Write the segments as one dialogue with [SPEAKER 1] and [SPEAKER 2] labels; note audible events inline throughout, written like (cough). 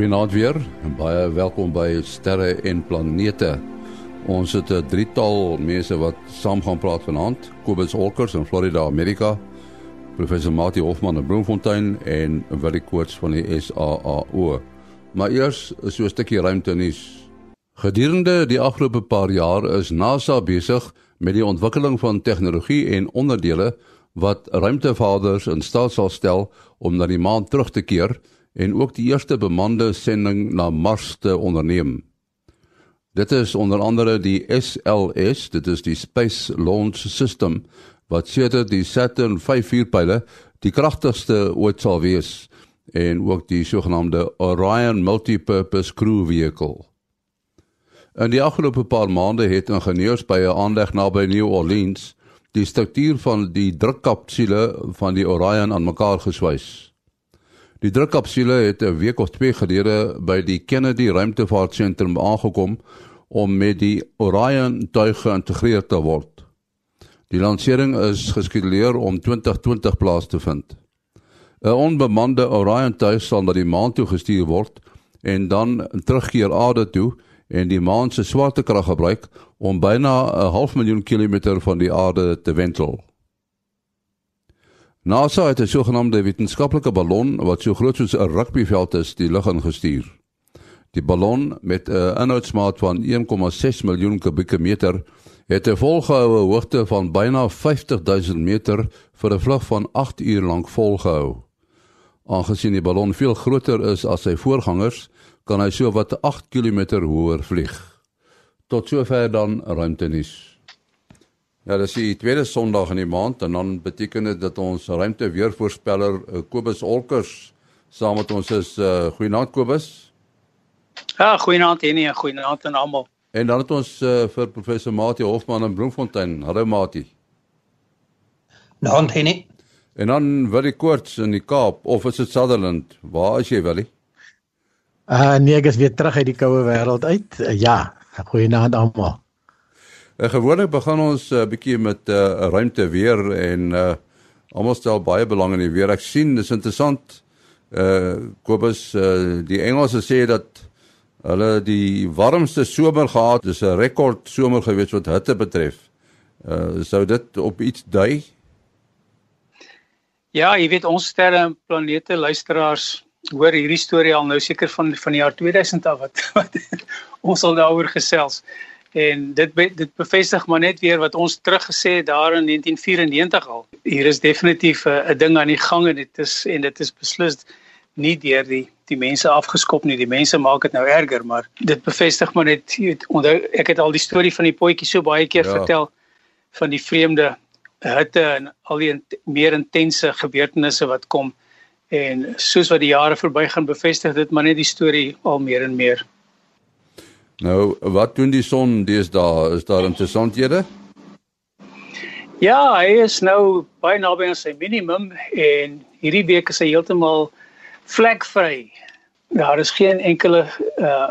[SPEAKER 1] Goeienaand weer en baie welkom by Sterre en Planete. Ons het 'n drietal mense wat saam gaan praat vanaand. Kobus Olkers in Florida, Amerika. Professor Mati Hofman in Bloemfontein en Willie Koorts van die SAAO. Maar eers so 'n stukkie ruimte nuus. Gedurende die afgelope paar jaar is NASA besig met die ontwikkeling van tegnologie en onderdele wat ruimtevaders in staat sal stel om na die maan terug te keer en ook die eerste bemande sending na Mars te onderneem. Dit is onder andere die SLS, dit is die Space Launch System wat sedert die Saturn V vuurpyle die kragtigste ooit sal wees en ook die sogenaamde Orion Multipurpose Crew Vehicle. In die afgelope paar maande het ingenieurs by 'n aanleg naby New Orleans die struktuur van die drukkapsule van die Orion aan mekaar geswys. Die drukkapsule het 'n week of twee gelede by die Kennedy Ruimtevaartsentrum aangekom om met die Orion tuig geïntegreer te word. Die lansering is geskeduleer om 2020 plaas te vind. 'n Onbemande Orion tuig sal na die maan toe gestuur word en dan terugkeer aarde toe en die maan se swaartekrag gebruik om byna 'n half miljoen kilometer van die aarde te wentel. NASA het 'n sogenaamde wetenskaplike ballon wat so groot soos 'n rugbyveld is, die lug ingestuur. Die ballon met 'n inhoudsmaat van 1,6 miljoen kubieke meter het 'n volgehoue hoogte van byna 50000 meter vir 'n vlug van 8 uur lank volgehou. Aangesien die ballon veel groter is as sy voorgangers, kan hy so wat 8 km hoër vlieg. Tot sover dan ruimtenis. Ja, dis die tweede Sondag in die maand en dan beteken dit dat ons ruimte weervoorspeller uh, Kobus Olkers saam met ons is. Uh, goeienaand Kobus.
[SPEAKER 2] Ja, goeienaand Henny en goeienaand aan almal.
[SPEAKER 1] En dan het ons uh, vir professor Mati Hofman in Bloemfontein. Hallo Mati.
[SPEAKER 3] Nou, Henny.
[SPEAKER 1] En dan Willie Koorts in die Kaap of is dit Sutherland? Waar is jy Willie?
[SPEAKER 4] Uh nee, ek is weer terug uit die koue wêreld uit. Uh, ja, goeienaand almal.
[SPEAKER 1] Uh, gewoonlik begin ons 'n uh, bietjie met 'n uh, ruimte weer en uh almal stel baie belang in die weer. Ek sien dis interessant. Uh Kobus uh die Engelse sê dat hulle die warmste somer gehad, dis 'n rekord somer gewees wat hitte betref. Uh sou dit op iets dui?
[SPEAKER 2] Ja, jy weet ons sterre en planete luisteraars hoor hierdie storie al nou seker van van die jaar 2000 af wat, (laughs) wat ons al daaroor gesels en dit dit bevestig maar net weer wat ons teruggesê het daar in 1994 al. Hier is definitief 'n ding aan die gang en dit is en dit is beslis nie deur die die mense afgeskop nie. Die mense maak dit nou erger, maar dit bevestig maar net onthou ek het al die storie van die potjie so baie keer ja. vertel van die vreemde hitte en al die meer intense gebeurtenisse wat kom en soos wat die jare verbygaan bevestig dit maar net die storie al meer en meer.
[SPEAKER 1] Nou, wat doen die son deesdae? Is daar interessanthede?
[SPEAKER 2] Ja, hy is nou baie naby aan sy minimum en hierdie week is hy heeltemal vlekvry. Daar is geen enkele uh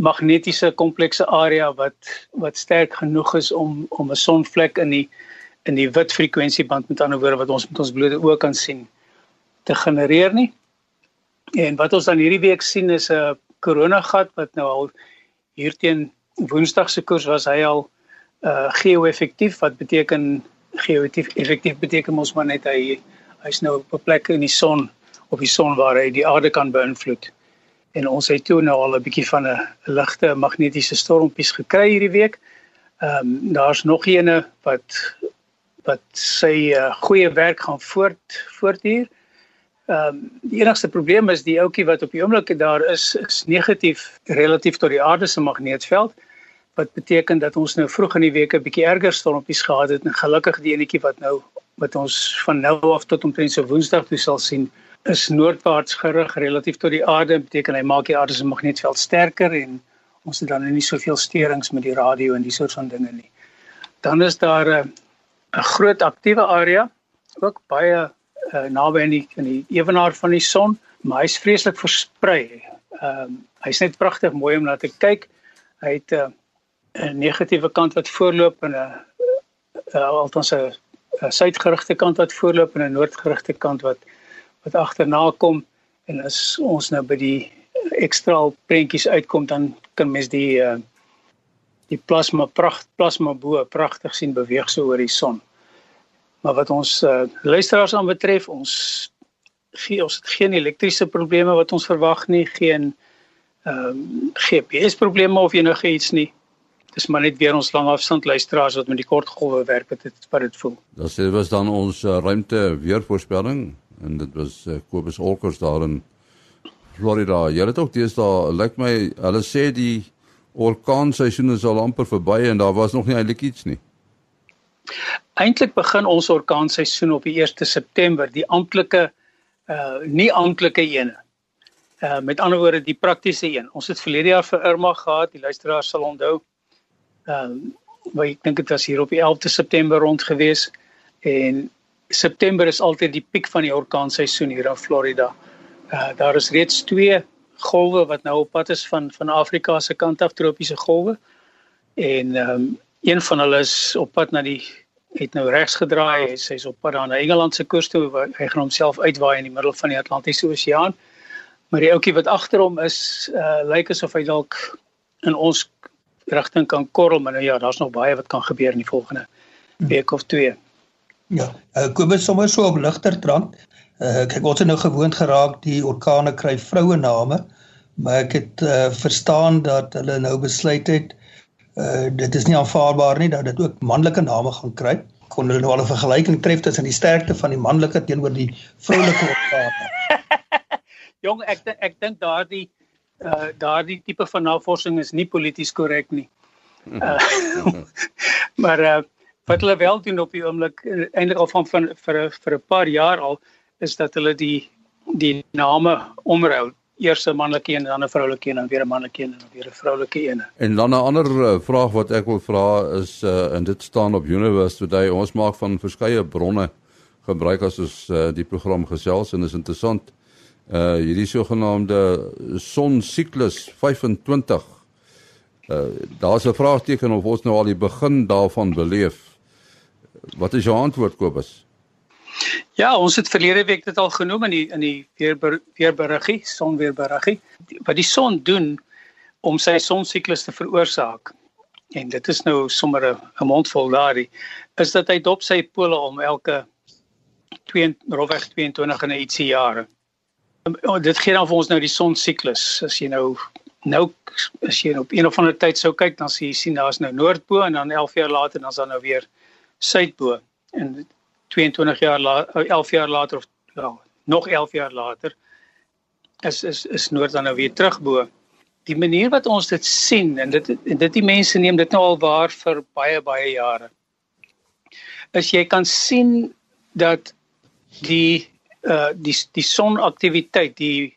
[SPEAKER 2] magnetiese komplekse area wat wat sterk genoeg is om om 'n sonvlek in die in die wit frekwensieband met ander woorde wat ons met ons blote oë kan sien te genereer nie. En wat ons dan hierdie week sien is 'n koronagat wat nou al hierteen Woensdag se koers was hy al uh geo-effektief wat beteken geo-effektief beteken mos maar net hy hy's nou op 'n plek in die son op die son waar hy die aarde kan beïnvloed. En ons het toe nou al 'n bietjie van 'n ligte magnetiese stormpies gekry hierdie week. Ehm um, daar's nog eene wat wat sy uh, goeie werk gaan voort voortduur. Ehm um, die enigste probleem is die ouetjie wat op die oomblik daar is is negatief relatief tot die aarde se magneetveld wat beteken dat ons nou vroeg in die week 'n bietjie erger stormpies gehad het en gelukkig die enetjie wat nou wat ons van nou af tot omtrent so Woensdag toe sal sien is noordwaarts gerig relatief tot die aarde beteken hy maak die aarde se magneetveld sterker en ons het dan nie soveel steurings met die radio en die soort van dinge nie. Dan is daar 'n 'n groot aktiewe area ook baie uh, naby aan die in die ewenaar van die son, maar hy's vreeslik versprei. Ehm um, hy's net pragtig mooi om na te kyk. Hy het 'n uh, 'n negatiewe kant wat voorloop en 'n uh, uh, althans 'n suidgerigte kant wat voorloop en 'n noordgerigte kant wat wat agterna kom en as ons nou by die ekstra prentjies uitkom dan kan mens die uh, die plasma pragt plasma bo pragtig sien beweeg so oor die son. Maar wat ons uh, luisteraars aan betref, ons gee ons het geen elektriese probleme wat ons verwag nie, geen ehm um, GPS probleme of enige iets nie. Dis maar net weer ons langafstand luisteraars wat met die kortgolwe werk wat dit wat dit voel.
[SPEAKER 1] Dit was dan ons uh, ruimte weervoorspelling en dit was uh, Kobus Olkers daar in Florida. Jy het ook deesdae lyk my hulle sê die orkaanseisoen is al amper verby en daar was nog nie eintlik iets nie.
[SPEAKER 2] Eintlik begin ons orkaanseisoen op die 1 September, die amptelike uh nie amptelike ene. Uh met ander woorde die praktiese een. Ons het verlede jaar vir Irma gehad, die luisteraars sal onthou ehm um, wat ek dink dit was hier op die 11de September rond gewees en September is altyd die piek van die orkaanseisoen hier in Florida. Uh daar is reeds twee golwe wat nou op pad is van van Afrika se kant af tropiese golwe. En ehm um, een van hulle is op pad na die het nou regs gedraai. Hy sy's op pad na Engeland se kus toe. Hy gaan homself uitwaai in die middel van die Atlantiese Oseaan. Maar die ouetjie wat agter hom is, uh lyk asof hy dalk in ons rigting kan korrel, maar nou ja, daar's nog baie wat kan gebeur in die volgende week of twee.
[SPEAKER 3] Ja, uh, Kobus sommer so op ligter trant. Uh, kyk ons het nou gewoond geraak die orkane kry vroue name, maar ek het uh, verstaan dat hulle nou besluit het uh, dit is nie aanvaarbaar nie dat dit ook manlike name gaan kry. Kon hulle nou al 'n vergelyking tref tussen die sterkte van die manlike teenoor die vroulike orkane? (laughs)
[SPEAKER 2] Jong, ek ek dink daardie uh daardie tipe van navorsing is nie polities korrek nie. Uh, (laughs) maar uh wat hulle wel doen op die oomblik uh, eintlik al van, van vir vir 'n paar jaar al is dat hulle die die name omruil. Eers 'n manlike een en dan 'n vroulike een en weer 'n manlike een en weer 'n vroulike een.
[SPEAKER 1] En dan 'n ander uh, vraag wat ek wil vra is uh en dit staan op Universe Today. Ons maak van verskeie bronne gebruik as ons uh, die program gesels en is interessant uh hierdie sogenaamde sonsiklus 25. Uh daar's 'n vraagteken of ons nou al die begin daarvan beleef. Wat is jou antwoord Kobus?
[SPEAKER 2] Ja, ons het verlede week dit al genoem in die in die weer weerberiggie, sonweerberiggie. Wat die son doen om sy sonsiklus te veroorsaak. En dit is nou sommer 'n mondvol daardie is dat hy dop sy pole om elke 2 rofweg 22 en ietsie jare. Oh, dit gee dan vir ons nou die sonsiklus. As jy nou nou as jy op een of ander tyd sou kyk, dan sien jy sien daar's nou noordbo en dan 11 jaar later dan is daar nou weer suidbo. En 22 jaar later, 11 jaar later of ja, nog 11 jaar later is is is noord dan nou weer terugbo. Die manier wat ons dit sien en dit en dit die mense neem dit nou al waar vir baie baie jare. As jy kan sien dat die uh die die sonaktiwiteit die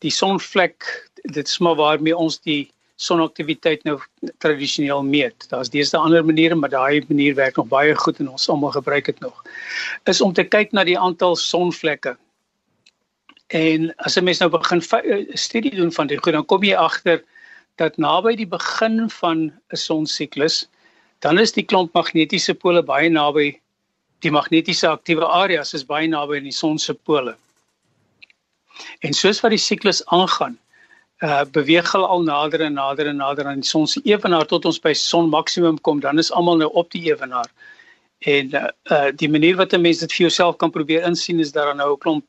[SPEAKER 2] die sonvlek dit is maar waarmee ons die sonaktiwiteit nou tradisioneel meet. Daar's deesdae ander maniere, maar daai manier werk nog baie goed en ons almal gebruik dit nog. Is om te kyk na die aantal sonvlekke. En as 'n mens nou begin uh, studie doen van dit, goed, dan kom jy agter dat naby die begin van 'n sonsiklus, dan is die klomp magnetiese pole baie naby die magnetiese aktiewe areas is baie naby aan die son se pole. En soos wat die siklus aangaan, uh beweeg hulle al nader en nader en nader aan die son se ewenaar tot ons by son maksimum kom, dan is almal nou op die ewenaar. En uh, uh die manier wat 'n mens dit vir jouself kan probeer insien is dat daar nou 'n klomp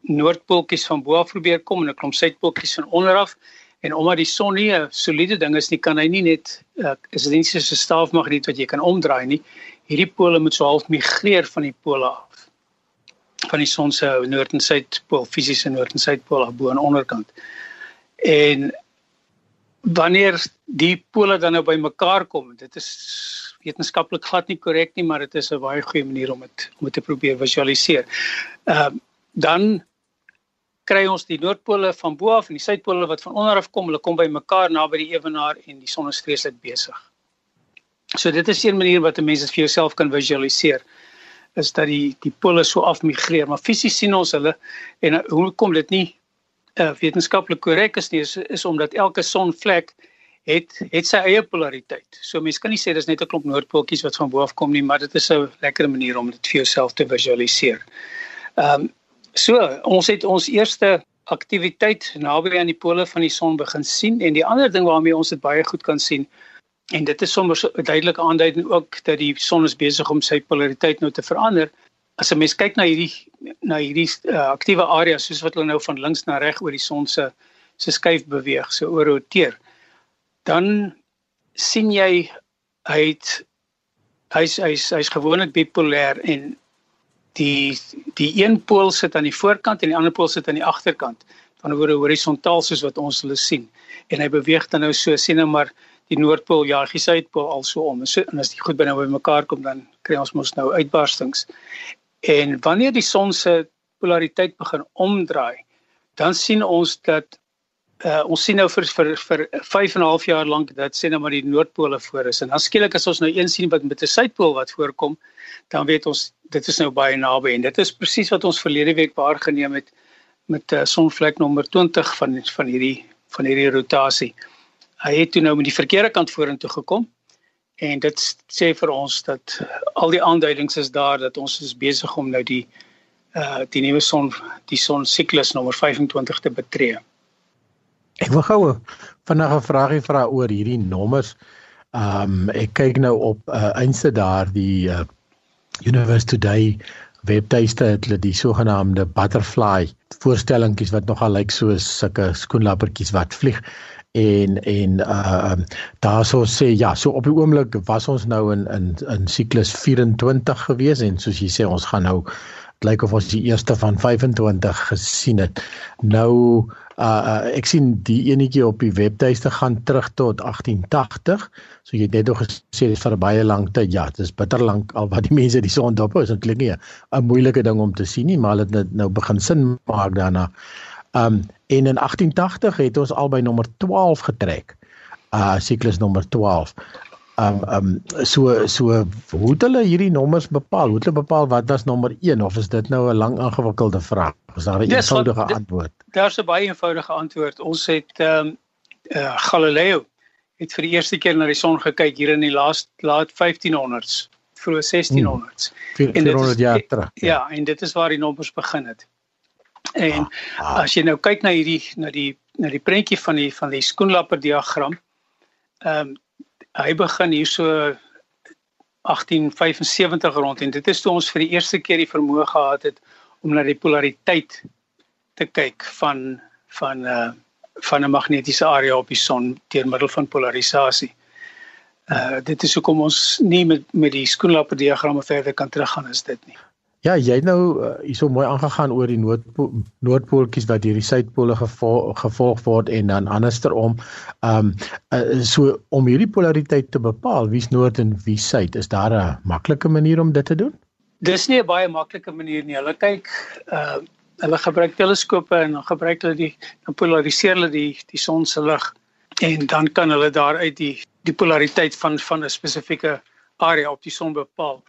[SPEAKER 2] noordpooltjies van bo af probeer kom en 'n klomp suidpooltjies van onder af. En omdat die son nie 'n soliede ding is nie, kan hy nie net uh, is dit nie soos 'n staafmagneet wat jy kan omdraai nie hierdie pole moet so half migreer van die pole af. Van die son se noord en suidpool, fisiese noord en suidpool af bo aan onderkant. En wanneer die pole dan nou bymekaar kom, dit is wetenskaplik glad nie korrek nie, maar dit is 'n baie goeie manier om dit om dit te probeer visualiseer. Ehm uh, dan kry ons die noordpole van bo af en die suidpole wat van onder af kom, hulle kom bymekaar naby die ewenaar en die son is vreeslik besig. So dit is 'n manier wat 'n mens dit vir jouself kan visualiseer is dat die die pole so afmigreer, maar fisies sien ons hulle en uh, hoe kom dit nie uh, wetenskaplik korrek is nie is, is omdat elke sonvlek het het sy eie polariteit. So mens kan nie sê dis net 'n klomp noordpooltjies wat van bo af kom nie, maar dit is 'n lekker manier om dit vir jouself te visualiseer. Ehm um, so ons het ons eerste aktiwiteit naby aan die pole van die son begin sien en die ander ding waarmee ons dit baie goed kan sien en dit is sommer so duidelik aanduidend ook dat die son is besig om sy polariteit nou te verander. As 'n mens kyk na hierdie na hierdie uh, aktiewe area soos wat hulle nou van links na reg oor die son se se skuif beweeg, so oor roteer, dan sien jy hy het hy's hy's hy's gewoonlik bipolêr en die die een pool sit aan die voorkant en die ander pool sit aan die agterkant. Van oor horisontaal soos wat ons hulle sien. En hy beweeg dan nou so sien nou maar die noordpool ja die suidpool also om. So, en as dit goed binne by mekaar kom dan kry ons mos nou uitbarstings en wanneer die son se polariteit begin omdraai dan sien ons dat uh, ons sien nou vir vir vir 5 en 'n half jaar lank dat sê nou maar die noordpole voor is. En dan skielik as ons nou een sien wat met 'n suidpool wat voorkom dan weet ons dit is nou baie naby. En dit is presies wat ons verlede week waargeneem het met uh, sonvlek nommer 20 van van hierdie van hierdie rotasie. Hy het toe nou met die verkeerde kant vorentoe gekom en dit sê vir ons dat al die aanduidings is daar dat ons is besig om nou die uh die nuwe son die son siklus nommer 25 te betree.
[SPEAKER 4] Ek wil gou vinnig 'n vraagie vra oor hierdie nommers. Ehm um, ek kyk nou op uh, eenste daar die uh, Universe Today webtuiste het hulle die sogenaamde butterfly voorstellingkies wat nogal lyk soos sulke skoenlappertjies wat vlieg en en uh daarso sê ja so op die oomblik was ons nou in in in siklus 24 gewees en soos jy sê ons gaan nou lyk of ons die eerste van 25 gesien het nou uh ek sien die enetjie op die webtuiste gaan terug tot 1880. So jy het net nog gesê dit vir baie lank tyd. Ja, dit is bitter lank al wat die mense die son dop is. Dit klink nie 'n moeilike ding om te sien nie, maar dit nou begin sin maak daarna. Um en in 1880 het ons al by nommer 12 getrek. Uh siklus nommer 12 um um so so hoe het hulle hierdie nommers bepaal? Hoe het hulle bepaal wat was nommer 1 of is dit nou 'n lang ingewikkelde vraag? Is daar 'n yes, eenvoudige dit, antwoord?
[SPEAKER 2] Daar's 'n baie eenvoudige antwoord. Ons het ehm um, uh, Galileo het vir die eerste keer na die son gekyk hier in die laaste laat 1500s, vroeg 1600s.
[SPEAKER 4] Hmm, 400 jaar terug.
[SPEAKER 2] Ja. ja, en dit is waar die nommers begin het. En ah, ah. as jy nou kyk na hierdie na die na die prentjie van die van die skoenlapper diagram, ehm um, hy begin hier so 1875 rond en dit is toe ons vir die eerste keer die vermoë gehad het om na die polariteit te kyk van van 'n uh, van 'n magnetiese area op die son deur middel van polarisasie. Uh dit is hoekom ons nie met met die skoenlapper diagramme verder kan teruggaan as dit nie.
[SPEAKER 4] Ja, jy het nou uh, hierso mooi aangegaan oor die noordpool noordpooltjies wat deur die suidpole gevolg, gevolg word en dan andersom. Ehm um, uh, so om hierdie polariteit te bepaal, wie's noord en wie suid, is daar 'n maklike manier om dit te doen?
[SPEAKER 2] Dis nie 'n baie maklike manier nie. Hulle kyk uh hulle gebruik teleskope en dan gebruik hulle die dan polariseer hulle die die son se lig en dan kan hulle daaruit die die polariteit van van 'n spesifieke area op die son bepaal.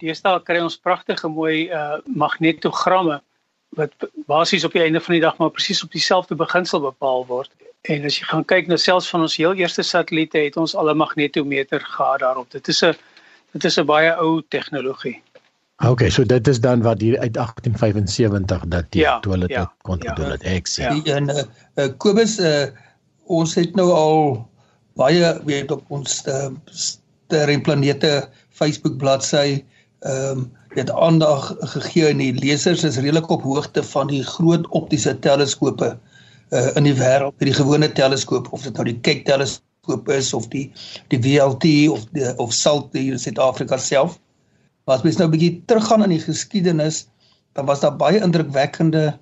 [SPEAKER 2] Deesdae kry ons pragtige mooi uh magnetogramme wat basies op die einde van die dag maar presies op dieselfde beginsel bepaal word. En as jy gaan kyk na selfs van ons heel eerste satelliete het ons al 'n magnetometer gehad daarop. Dit is 'n dit is 'n baie ou tegnologie.
[SPEAKER 4] Okay, so dit is dan wat hier uit 1875 dat die ja, toilet ja, kon ja, doen dit ek sê.
[SPEAKER 3] Ja. En uh, Kobus uh ons het nou al baie weet op ons uh, ster en planete Facebook bladsy ehm um, het aandag gegee en die lesers is redelik op hoogte van die groot optiese teleskope uh, in die wêreld, die gewone teleskoop of dit nou die Keck teleskoop is of die die VLT of die of SALT hier in Suid-Afrika self. Maar as mens nou 'n bietjie teruggaan in die geskiedenis, dan was daar baie indrukwekkende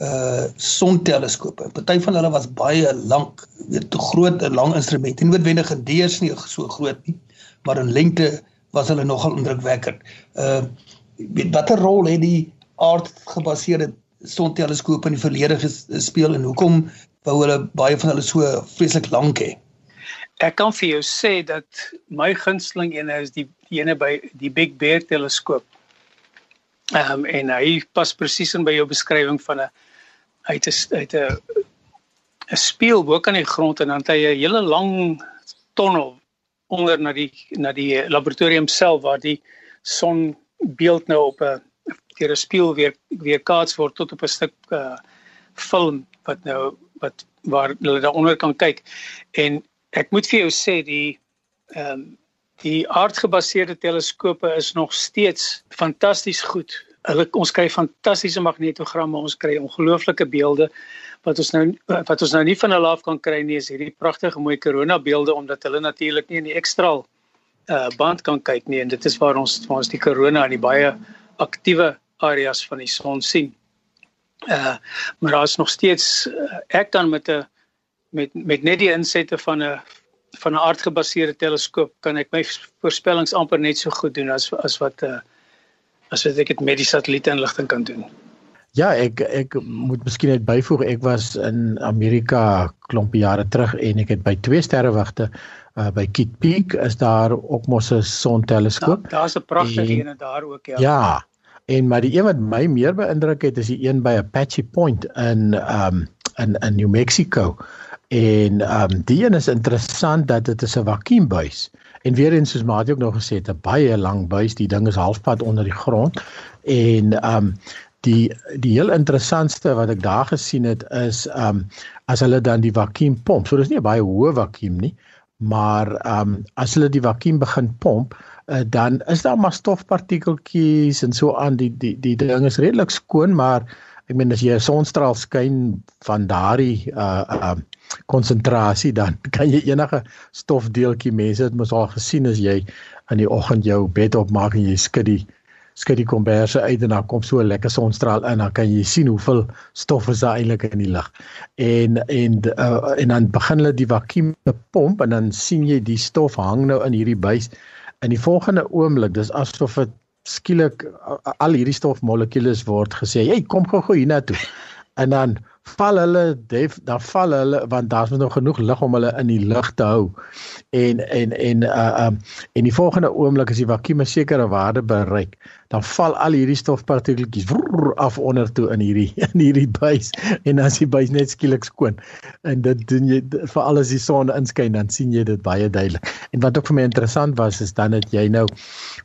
[SPEAKER 3] uh sonteleskope. Party van hulle was baie lank, weet te groot en lang instrumente. Nie noodwendig in deurs nie so groot nie, maar in lengte was hulle nogal indrukwekkend. Uh weet watter rol het die aardgebaseerde sonteleskope in die verlede gespeel en hoekom wou hulle baie van hulle so vreeslik lank hê?
[SPEAKER 2] Ek kan vir jou sê dat my gunsteling ene is die, ene by die Big Bear teleskoop. Ehm um, en hy pas presies in by jou beskrywing van 'n uit 'n uit 'n 'n spieël bo kan die grond en dan het hy 'n hele lang tonnel onder na die na die laboratorium self waar die son beeld nou op 'n deur 'n spieël weer weer kaats word tot op 'n stuk uh, film wat nou wat waar hulle daaronder kan kyk. En ek moet vir jou sê die ehm um, die aardgebaseerde teleskope is nog steeds fantasties goed. Hulle ons kry fantastiese magnetogramme, ons kry ongelooflike beelde wat ons nou wat ons nou nie van hulle af kan kry nie is hierdie pragtige mooi korona beelde omdat hulle natuurlik nie in die ekstraal uh band kan kyk nie en dit is waar ons waar ons die korona in die baie aktiewe areas van die son sien. Uh maar daar is nog steeds uh, ek dan met 'n met met net die insette van 'n van 'n aardgebaseerde teleskoop kan ek my voorspellings amper net so goed doen as as wat uh as wat ek dit met die satellietinligting kan doen.
[SPEAKER 4] Ja, ek ek moet miskien net byvoeg ek was in Amerika klompe jare terug en ek het by twee sterrewagte uh, by Kitt Peak is daar ook mos 'n sonteleskoop.
[SPEAKER 2] Ja, Daar's 'n pragtige een daar ook ja.
[SPEAKER 4] Ja. En maar die een wat my meer beïndruk het is die een by Apache Point in um in in New Mexico. En um die een is interessant dat dit is 'n vakuumbuis. En weer eens soos Maat ook nog gesê het, 'n baie lang buis, die ding is halfpad onder die grond. En um die die heel interessantste wat ek daar gesien het is um as hulle dan die vakuum pomp. So dis nie 'n baie hoë vakuum nie, maar ehm um, as hulle die vakuum begin pomp, uh, dan is daar maar stofpartikeltjies en so aan die die die ding is redelik skoon, maar ek meen as jy 'n sonstraal skyn van daardie uh ehm uh, konsentrasie dan (laughs) kan jy enige stofdeeltjie mense het mos al gesien as jy in die oggend jou bed opmaak en jy skud die skud die komberse uit en dan kom so 'n lekker sonstraal in dan kan jy sien hoeveel stof is daar eintlik in die lug. En en uh, en dan begin hulle die vakuum pomp en dan sien jy die stof hang nou in hierdie buis. In die volgende oomblik, dis asof dit skielik al hierdie stofmolekules word gesê, "Hey, kom gou-gou hiernatoe." En dan val hulle def dan val hulle want daar's nog genoeg lig om hulle in die lug te hou. En en en uh um en die volgende oomblik as die vakuum 'n sekere waarde bereik, dan val al hierdie stofpartikeltjies af onder toe in hierdie (laughs) in hierdie buis en as die buis net skielik skoon. En dit doen jy vir alles die son inskyn dan sien jy dit baie duidelik. En wat ook vir my interessant was is dan dat jy nou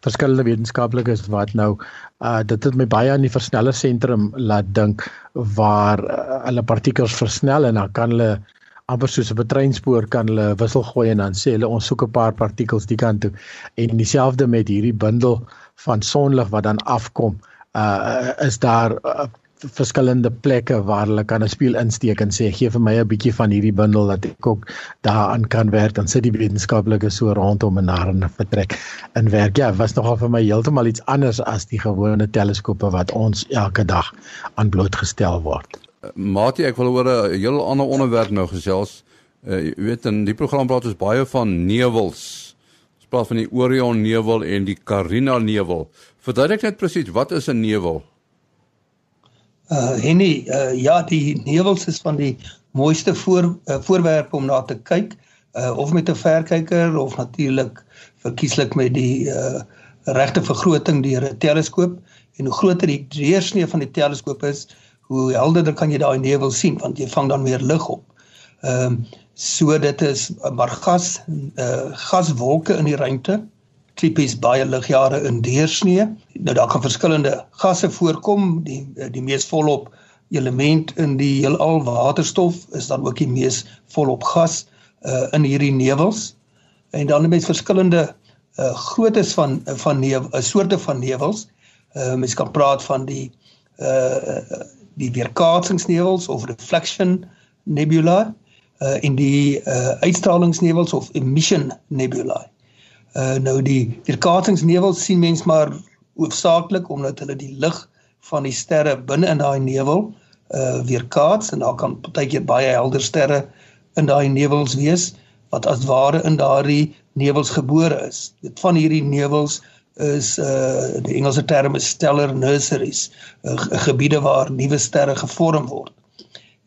[SPEAKER 4] verskillende wetenskaplikes wat nou uh dit het my baie aan die versneller sentrum laat dink waar uh, hulle partikels versnel en dan kan hulle amper soos 'n treinspoor kan hulle wissel gooi en dan sê hulle ons soek 'n paar partikels die kant toe. En dieselfde met hierdie bundel van sonlig wat dan afkom. Uh is daar uh, verskillende plekke waar hulle kan 'n spieël insteek en sê gee vir my 'n bietjie van hierdie bundel dat ek ook daaraan kan werk. Dan sit die wetenskaplikes so rondom en daar in vertrek in werk. Ja was nogal vir my heeltemal iets anders as die gewone teleskope wat ons elke dag aan blootgestel word.
[SPEAKER 1] Matie ek wil oor 'n heel ander onderwerp nou gesels. Uh, jy weet in die program praat ons baie van nevels. Ons praat van die Orion nevel en die Carina nevel. Verduidelik net presies wat is 'n nevel
[SPEAKER 3] Uh Henny, uh ja, die nevels is van die mooiste voor uh, voorwerpe om na te kyk, uh of met 'n verkyker of natuurlik verkieslik met die uh regte vergroting deur 'n teleskoop. En hoe groter die deursnee van die teleskoop is, hoe helderder kan jy daai nevel sien want jy vang dan meer lig op. Ehm um, so dit is maar gas uh gaswolke in die ruimte tipies baie ligjare in deursnee. Nou daar kan verskillende gasse voorkom. Die die mees volop element in die heelal waterstof is dan ook die mees volop gas uh in hierdie nevels. En dan met verskillende uh groottes van van nevel, uh, soorte van nevels. Uh mens kan praat van die uh die weerkaatsingsnevels of reflection nebula uh in die uh uitstralingsnevels of emission nebulae. Uh nou die weerkaatsingsnevel sien mens maar hoofsaaklik omdat hulle die lig van die sterre binne in daai nevel uh weerkaats en daar kan partykeer baie helder sterre in daai nevels wees wat as ware in daardie nevels gebore is. Dit van hierdie nevels is uh die Engelse term is stellar nurseries, uh, gebiede waar nuwe sterre gevorm word.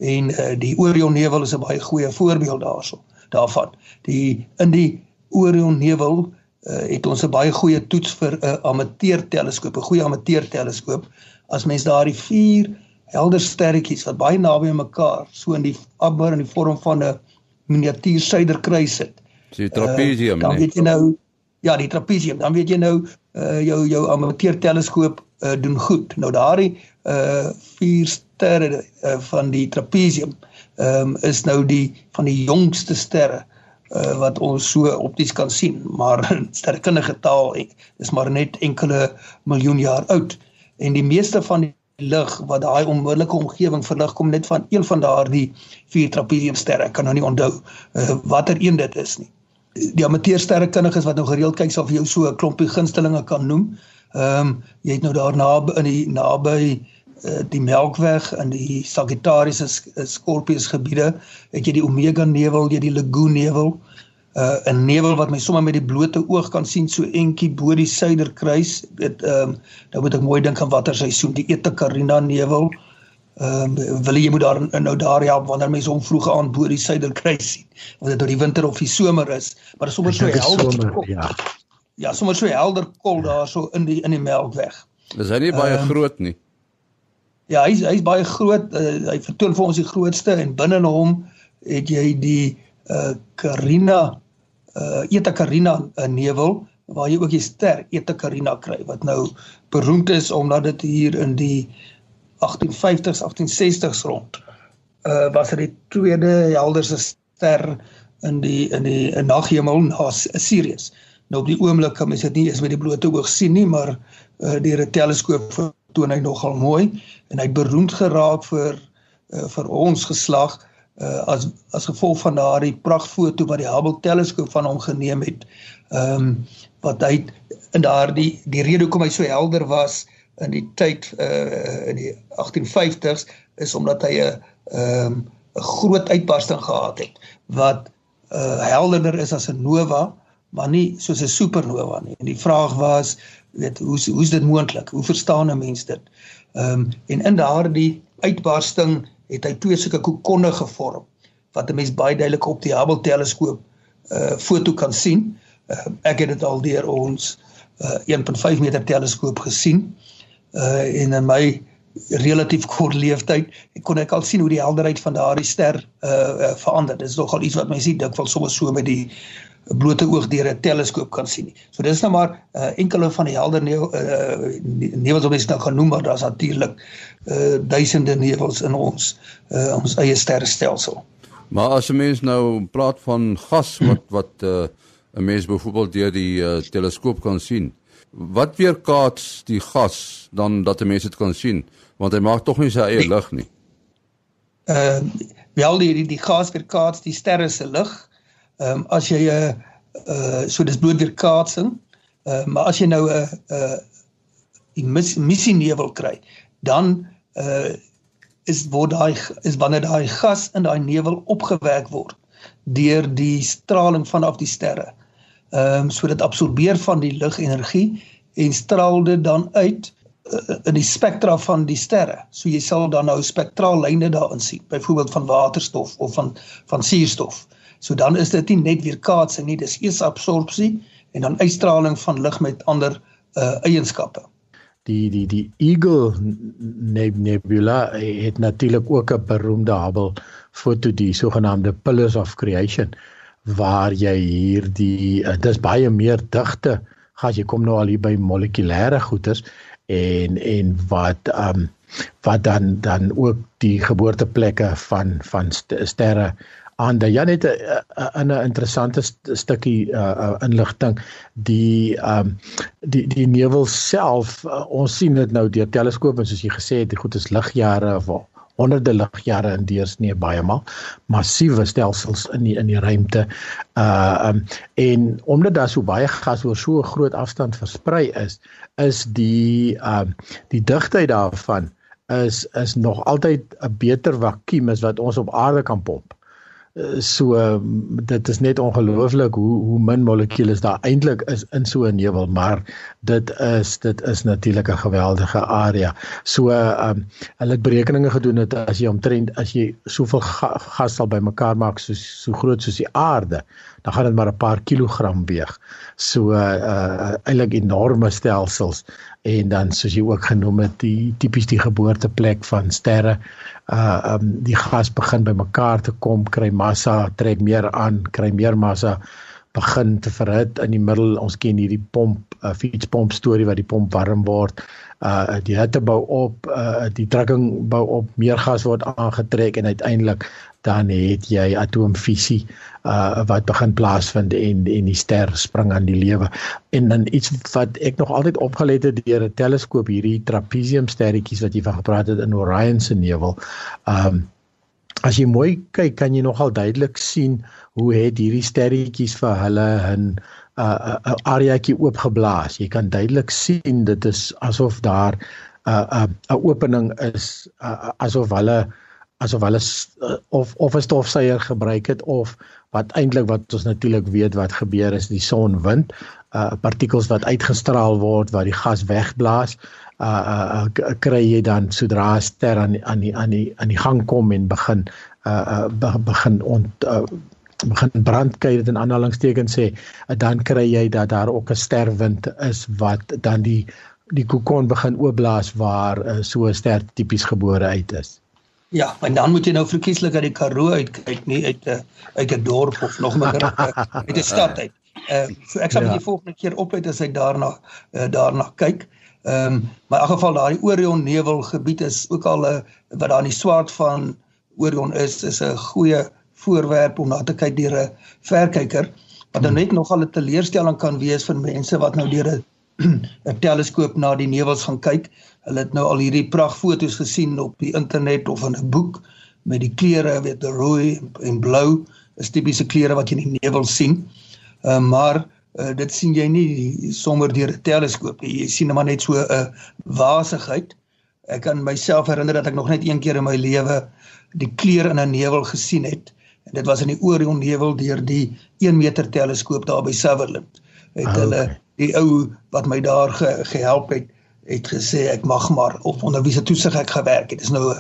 [SPEAKER 3] En uh die Orion nevel is 'n baie goeie voorbeeld daarso daarvan. Die in die Orion nevel uh, het ons 'n baie goeie toets vir 'n uh, amateur teleskoop, 'n goeie amateur teleskoop. As mens daardie vier helder sterretjies wat baie naby mekaar so in die amper in die vorm van 'n miniatuur suiderkruis sit.
[SPEAKER 1] So 'n trapezium,
[SPEAKER 3] uh, dan weet jy nou ja, die trapesium, dan weet jy nou uh jou jou amateur teleskoop uh doen goed. Nou daardie uh vier sterre uh, van die trapesium ehm um, is nou die van die jongste sterre uh wat ons so opties kan sien, maar (laughs) sterrekundige taal is maar net enkele miljoen jaar oud en die meeste van die lig wat daai onmiddellike omgewing verlig kom net van een van daardie vier trapesiumsterre. Ek kan nou nie onthou uh, watter een dit is nie. Die amateur sterrekundiges wat nou gereeld kyk sal vir jou so 'n klompie gunstelinge kan noem. Ehm um, jy het nou daarna in die naby uh, die Melkweg en die Sagittarius Scorpius gebiede, het jy die Omega nevel, jy die Lagoon nevel, uh 'n nevel wat my sommer met die blote oog kan sien so entjie bo die suiderkruis. Dit ehm um, nou moet ek mooi dink aan watter seisoen die Eta Carina nevel. Ehm um, wil jy moet daar nou daar help wanneer mense hom vroeg aan bo die suiderkruis sien. Want dit oor die winter of die somer is, maar sommer so helder. Somer, ja. Ja, sommer so helder kol daar so in die in die Melkweg.
[SPEAKER 1] Is hy nie baie um, groot nie?
[SPEAKER 3] Ja, hy's hy's baie groot. Uh, hy vertoon vir ons die grootste en binne hom het jy die uh Carina uh Eta Carina 'n uh, nevel waar jy ook die ster Eta Carina kry wat nou beroemd is omdat dit hier in die 1850s 1860s rond uh was dit die tweede helderste ster in die in die naghemel na Sirius. Nou op die oomblik kan mens dit nie eens met die blote oog sien nie, maar uh deur 'n teleskoop vertoon hy nogal mooi en hy het beroemd geraak vir uh, vir ons geslag uh, as as gevolg van daardie pragtfoto wat die Hubble teleskoop van hom geneem het. Ehm um, wat hy in daardie die rede hoekom hy so helder was in die tyd uh in die 1850s is omdat hy 'n ehm um, 'n groot uitbarsting gehad het wat uh helderder is as 'n nova, maar nie soos 'n supernova nie. En die vraag was, weet hoe hoe's dit moontlik? Hoe verstaan 'n mens dit? Ehm um, en in daardie uitbarsting het hy twee sulke kokonne gevorm wat 'n mens baie duidelik op die Hubble teleskoop uh foto kan sien. Uh, ek het dit al deur ons uh 1.5 meter teleskoop gesien. Uh en in my relatief kort leeftyd kon ek al sien hoe die helderheid van daardie ster uh, uh verander. Dit is nogal iets wat mense dikwels sommer so met die blote oog deur 'n teleskoop kan sien nie. So dis nou maar uh, enkele van die helder nevel uh, nevels wat ons nou gaan noem, maar daar's natuurlik uh, duisende nevels in ons uh, ons eie sterrestelsel.
[SPEAKER 1] Maar as 'n mens nou praat van gas wat wat 'n uh, mens byvoorbeeld deur die uh, teleskoop kan sien, wat weerkaats die gas dan dat 'n mens dit kan sien, want hy maak tog nie sy eie lig nie.
[SPEAKER 3] Ehm uh, wel die die, die gas weerkaats die sterre se lig Ehm um, as jy 'n uh, uh so dis bloot weer kaatsing. Ehm uh, maar as jy nou 'n uh, uh, missie nevel kry, dan uh is word daai is wanneer daai gas in daai nevel opgewek word deur die straling vanaf die sterre. Ehm um, so dit absorbeer van die ligenergie en straal dit dan uit uh, in die spektra van die sterre. So jy sal dan nou spektraallyne daarin sien, byvoorbeeld van waterstof of van van suurstof. So dan is dit nie net weerkaatsing nie, dis eers absorpsie en dan uitstraling van lig met ander uh eienskappe.
[SPEAKER 4] Die die die Eagle Nebula het natuurlik ook 'n beroemde Hubble foto die sogenaamde Pillars of Creation waar jy hier die uh, dis baie meer digte gas jy kom nou al hier by molekulêre goeters en en wat um wat dan dan ook die geboorteplekke van van sterre aan dat Jan het 'n 'n interessante st stukkie uh, inligting. Die um, die die nevel self uh, ons sien dit nou deur teleskope soos jy gesê het die goed is ligjare of honderde ligjare in deursnee baie maal massiewe stelsels in die in die ruimte. Uh um, en omdat daar so baie gas oor so 'n groot afstand versprei is is die um, die digtheid daarvan is is nog altyd 'n beter vakuum as wat ons op aarde kan pomp so dit is net ongelooflik hoe hoe min molekules daar eintlik is in so 'n nevel maar dit is dit is natuurlik 'n geweldige area. So ehm um, hulle het berekeninge gedoen dat as jy omtrent as jy soveel ga, gas sal bymekaar maak so so groot soos die aarde, dan gaan dit maar 'n paar kilogram weeg. So uh, uh eintlik enorme stelsels. En dan soos jy ook genoem het die tipies die geboorteplek van sterre. Uh um die gas begin bymekaar te kom, kry massa, trek meer aan, kry meer massa, begin te verhit in die middel. Ons ken hierdie pomp uh, fietspomp storie waar die pomp warm word uh die hitte bou op uh die drukking bou op meer gas word aangetrek en uiteindelik dan het jy atoomfisie uh wat begin plaasvind en en die ster spring aan die lewe. En dan iets wat ek nog altyd opgelet het deur 'n teleskoop hierdie trapezium sterretjies wat jy van gepraat het in Orion se nevel um as jy mooi kyk kan jy nogal duidelik sien hoe het hierdie sterretjies vir hulle 'n 'n uh, uh, areaatjie oopgeblaas. Jy kan duidelik sien dit is asof daar 'n uh, uh, 'n opening is uh, asof hulle asof hulle uh, of of 'n stofsuier gebruik het of wat eintlik wat ons natuurlik weet wat gebeur is die son wind uh partikels wat uitgestraal word wat die gas wegblaas uh, uh, uh kry jy dan sodra 'n ster aan aan die aan die aan die gang kom en begin uh, uh begin ont uh, begin brand kyk dit in aanhalingstekens sê dan kry jy dat daar ook 'n sterwind is wat dan die die kokon begin oopblaas waar uh, so 'n ster tipies gebore uit is.
[SPEAKER 3] Ja, en dan moet jy nou verkieslik uit die Karoo uitkyk, nie uit 'n uit 'n dorp of nog meer uit 'n stad uit. Uh so ek sal ja. die volgende keer oplet as hy daarna uh, daarna kyk. Ehm um, maar in elk geval daai Orion nevel gebied is ook al 'n uh, wat daar in die swart van Orion is, is 'n goeie voorwerp om na te kyk deur 'n verkyker wat nou net nogal 'n teleurstelling kan wees vir mense wat nou deur 'n (clears throat) teleskoop na die nevels gaan kyk. Hulle het nou al hierdie pragtfoto's gesien op die internet of in 'n boek met die kleure, weet jy, rooi en blou is tipiese kleure wat jy in die nevels sien. Uh, maar uh, dit sien jy nie sommer deur 'n teleskoop nie. Jy sien maar net so 'n wasigheid. Ek kan myself herinner dat ek nog net een keer in my lewe die kleur in 'n nevel gesien het en dit was in die Orion nevel deur die 1 meter teleskoop daar by Sutherland. Het oh, hulle okay. die ou wat my daar ge, gehelp het het gesê ek mag maar of onder wie se toesig ek gewerk het. Dit is nou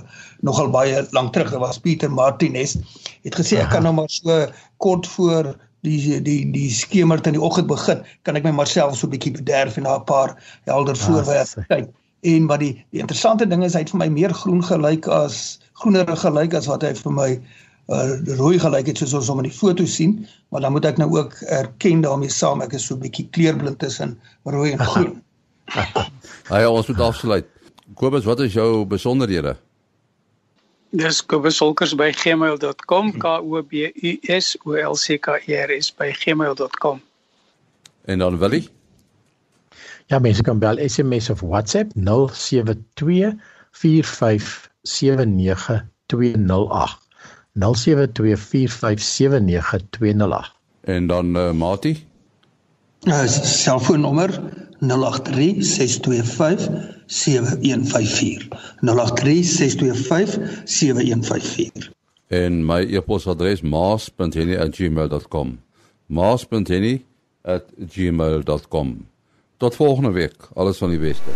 [SPEAKER 3] nogal baie lank terug. Dit was Pieter Martinez het gesê ek kan nou maar so kort voor die die die skemer in die oggend begin, kan ek my maar self so 'n bietjie bederf en na 'n paar helder ah, voorwerpe kyk. En wat die die interessante ding is, hy het vir my meer groen gelyk as groener gelyk as wat hy vir my uh, rooi gelyk het soos ons hom in die foto sien, maar dan moet ek nou ook erken daarmee saam ek is so 'n bietjie kleurblind tussen rooi en groen. (laughs)
[SPEAKER 1] Haai ons moet afsluit. Kobus, wat is jou besonderhede?
[SPEAKER 2] Dis kobusolkers by gmail.com k o b u s o l c k e r s by gmail.com.
[SPEAKER 1] En dan Willie?
[SPEAKER 4] Ja, mense kan bel SMS of WhatsApp 072 45 072457928
[SPEAKER 1] en dan uh, Mati
[SPEAKER 3] uh, selfoonnommer 0836257154 0836257154
[SPEAKER 1] en my e-posadres maas.henny@gmail.com maas.henny@gmail.com tot volgende week. Alles van die beste